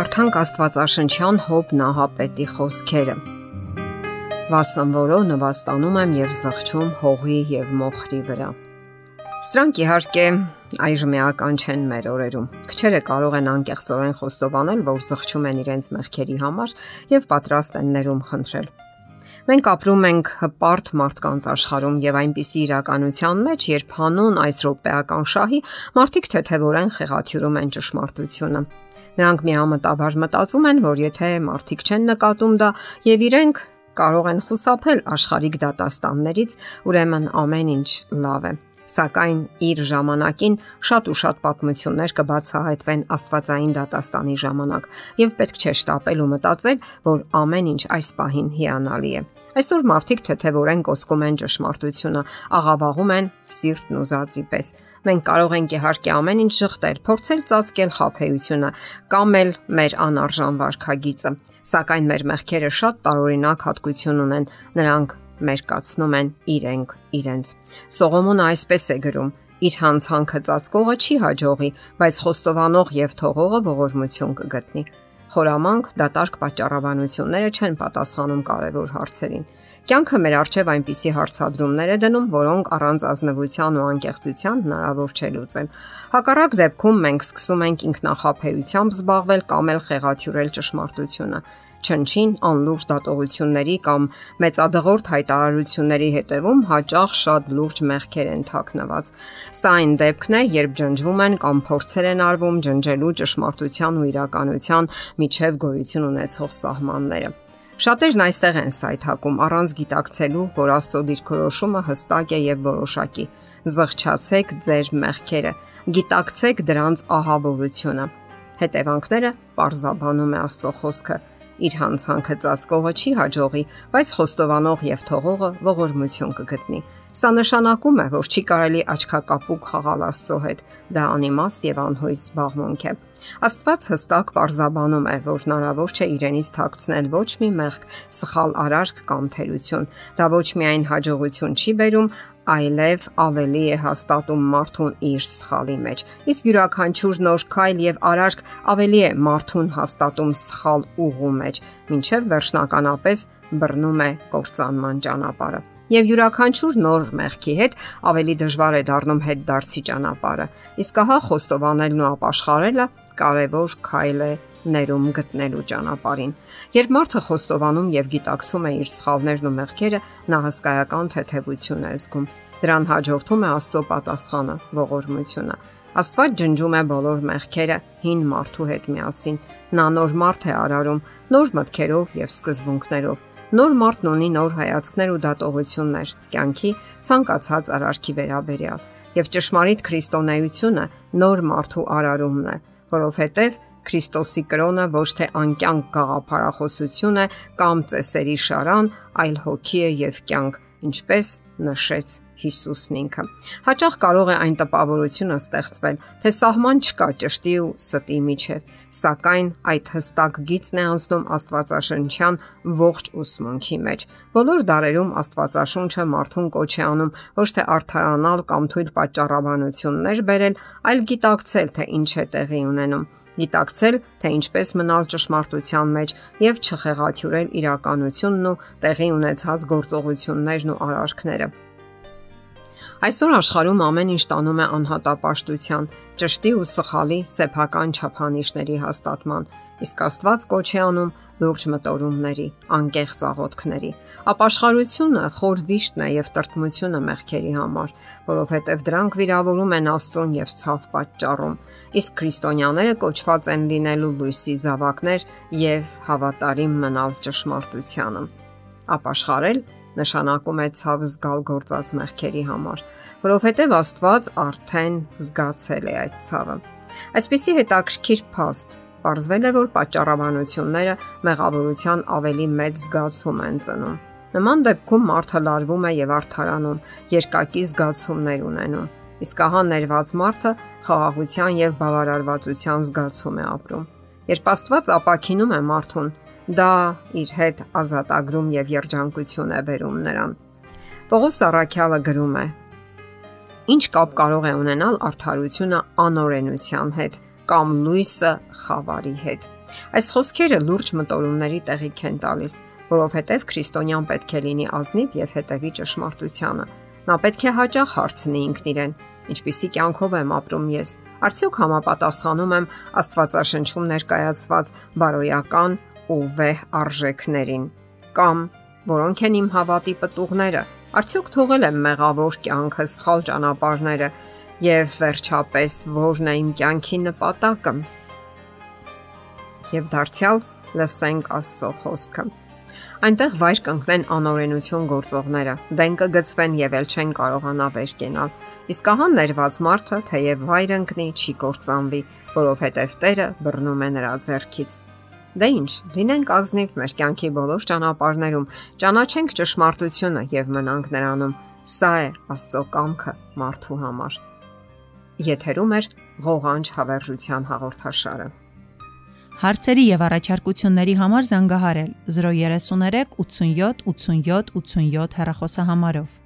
Կարդանք Աստվածաշնչյան Հոբ Նահապետի խոսքերը։ Վասնվորո նվաստանում եմ եւ զղջում հողի եւ մոխրի վրա։ Սրանք իհարկե այժմ էական չեն մեր օրերում։ Քչերը կարող են անկեղծորեն խոստովանել, որ զղջում են իրենց մեղքերի համար եւ պատրաստ են ներում խնդրել։ Մենք ապրում ենք հպարտ մարդկանց աշխարհում եւ այնպիսի իրականության մեջ, երբ հանուն այս ռոպեական շահի մարդիկ թեթևորեն խեղաթյուրում են ճշմարտությունը։ Նրանք միամտաբար մտածում են, որ եթե մարդիկ չեն նկատում դա եւ իրենք կարող են խուսափել աշխարհիկ դատաստաններից, ուրեմն ամեն ինչ լավ է սակայն իր ժամանակին շատ ու շատ պատմություններ կբացահայտվեն Աստվածային դատաստանի ժամանակ, եւ պետք չէ շտապել ու մտածել, որ ամեն ինչ այս պահին հիանալի է։ Այսօր մարդիկ թեթևորեն կոսկում են ճշմարտությունը, աղավաղում են սիրտն ուզածի պես։ Մենք կարող ենք իհարկե ամեն ինչ շղթել, փորձել ծածկել խափեությունը կամ էլ մեր անարժան վարքագիծը, սակայն մեր մեղքերը շատ տարօրինակ հատկություն ունեն։ Նրանք մերկացնում են իրենք իրենց։ Սողոմոնը այսպես է գրում. իր հանցանքը ծածկողը չի հաջողի, բայց խոստովանող եւ թողողը ողորմություն կգտնի։ Խորամանկ դատարկ պատճառաբանությունները չեն պատասխանում կարևոր հարցերին։ Կյանքը մեր արժև այնպիսի հարցադրումներ է դնում, որոնք առանց ազնվության ու անկեղծության հնարավոր չէ լուծել։ Հակառակ դեպքում մենք սկսում ենք ինքնախապեյությամբ զբաղվել կամ էլ խեղաթյուրել ճշմարտությունը չնչին անլուրջ դատողությունների կամ մեծադղորդ հայտարարությունների հետևում հաճախ շատ լուրջ մեղքեր են թաքնված։ Սա այն դեպքն է, երբ ջնջվում են կամ փորձեր են արվում ջնջելու ճշմարտության ու իրականության միջև գոյություն ունեցող սահմանները։ Շատերն այստեղ են սայթակում առանց գիտակցելու, որ Աստծո դիրքորոշումը հստակ է եւ որոշակի։ Զղջացեք ձեր մեղքերը, գիտակցեք դրանց ահաբովությունը։ Հետևանքները պարզաբանում է Աստծո խոսքը իր հանցանքը ծածկողը չի հաջողի, բայց խոստովանող եւ թողողը ողորմություն կգտնի։ Սա նշանակում է, որ չի կարելի աչքակապուկ խաղալ Աստծո հետ։ Դա անիմաստ եւ անհույս զբաղմունք է։ Աստված հստակ parzabanum է, որ հնարավոր չէ իրենից թաքցնել ոչ մի մեղք, սխալ արարք կամ թերություն։ Դա ոչ միայն հաջողություն չի բերում, այլև ավելի է հաստատում մարդուն իր սխալի մեջ։ Իսկ յուրաքանչյուր նոր քայլ եւ արարք ավելի է մարդուն հաստատում սխալ ուղու մեջ, ինչև վերջնականապես բռնում է կործանման ճանապարհը։ Եվ յուրաքանչյուր նոր մեղքի հետ ավելի դժվար է դառնում հետ դարձի ճանապարհը։ Իսկ ահա խոստովանելն ու ապաշխարելը կարևոր քայլ է ներում գտնելու ճանապարհին։ Երբ մարդը խոստովանում եւ գիտակցում է իր սխալներն ու մեղքերը, նա հսկայական թեթևություն է զգում։ Դրան հաջորդում է Աստծո պատասխանը՝ ողորմությունը։ Աստված ջնջում է բոլոր մեղքերը հին մարդու հետ միասին։ Նա նոր մարդ է արարում, նոր մտքերով եւ սկզբունքներով։ Նոր մարդն ունի նոր հայացքներ ու դատողություններ կյանքի ցանկացած արարքի վերաբերյալ եւ ճշմարիտ քրիստոնեությունը նոր մարդու արարումն է, որովհետեւ Քրիստոսի կրոնը ոչ թե անկյանք գաղափարախոսություն է կամ ծեսերի շարան, այլ հոգի է եւ կյանք, ինչպես նշեց Հիսուսն ինքը։ Հաճախ կարող է այն տպավորությունը ստեղծվել, թե սահման չկա ճշտի ու ստի միջև, սակայն այդ հստակ գիծն է անցնում Աստվածաշնչյան ողջ ուսմունքի մեջ։ Բոլոր դարերում Աստվածաշունչը մարդուն կոչ է անում ոչ թե արթարանալ կամ թույլ պատճառաբանություններ բերել, այլ գիտակցել, թե ինչ է տեղի ունենում գիտակցել, թե ինչպես մնալ ճշմարտության մեջ եւ չխեղաթյուրել իրականությունն ու տեղի ունեցած գործողություններն ու արարքները։ Այսօր աշխարհում ամեն ինչ տանում է անհատապաշտության, ճշտի ու սխալի սեփական չափանիշների հաստատման, իսկ Աստված կոչ է անում լուրջ մտորումների, անկեղծ աղոթքների։ Ապաշխարությունը խոր վիշտն է եւ տրտմությունը մեղքերի համար, որովհետեւ դրանք վիրավորում են Աստծուն եւ ցավ պատճառում։ Իսկ քրիստոնյաները կոչված են լինելու լույսի զավակներ եւ հավատարիմ մնալ ճշմարտությանը։ Ապաշխարել նշանակում է ցավ զգալ գործած մեղքերի համար, որովհետև Աստված արդեն զգացել է այդ ցավը։ Այսպիսի հետաքրքիր փաստ Պարզվել է, որ պատճառաբանությունները մեղավորության ավելի մեծ զգացում են ծնում։ Նման դեպքում մարդը լարվում է եւ արթարանում, երկակի զգացումներ ունենում։ Իսկ ահա ներված մարդը խաղաղության եւ բավարարվածության զգացում է ապրում։ Երբ Աստված ապակինում է մարդուն, Դա իր հետ ազատագրում եւ երջանկություն է բերում նրան։ Պողոս Արաքյալը գրում է. Ինչ կապ կարող է ունենալ արդարությունը անօրենության հետ կամ լույսը խավարի հետ։ Այս խոսքերը լուրջ մտորումների տեղիք են տալիս, որովհետև քրիստոնյան պետք է լինի ազնիվ եւ հետևի ճշմարտությանը։ Նա պետք է հաճախ հարցնի ինքն իրեն. ինչպիսի կյանքով եմ ապրում ես։ Արդյոք համապատասխանում եմ Աստվածաշնչում ներկայացված բարոյական ու վեհ արժեքներին։ Կամ որոնք են իմ հավատի պտուղները։ Արդյոք թողել եմ մեղավոր կյանքը, սխալ ճանապարհները եւ վերջապես ո՞րն է իմ կյանքի նպատակը։ Եվ դարձյալ լսենք Աստծո խոսքը։ Այնտեղ վայր կընկնեն անօրենություն գործողները, դեն կգծվեն եւ ել չեն կարողանա վեր կենալ։ Իսկ ահա ներված մարդը, թեև վայր ընկնի, չի կործանվի, որովհետեւ Տերը բռնում է նրա ձեռքից։ Դե ինչ, լինենք ազնիվ մեր կյանքի բոլոր ճանապարհներում, ճանաչենք ճշմարտությունը եւ մնանք նրանում։ Սա է Աստծո կամքը մարդու համար։ Եթերում է ղողանջ հավերժության հաղորդաշարը։ Հարցերի եւ առաջարկությունների համար զանգահարել 033 87 87 87 հեռախոսահամարով։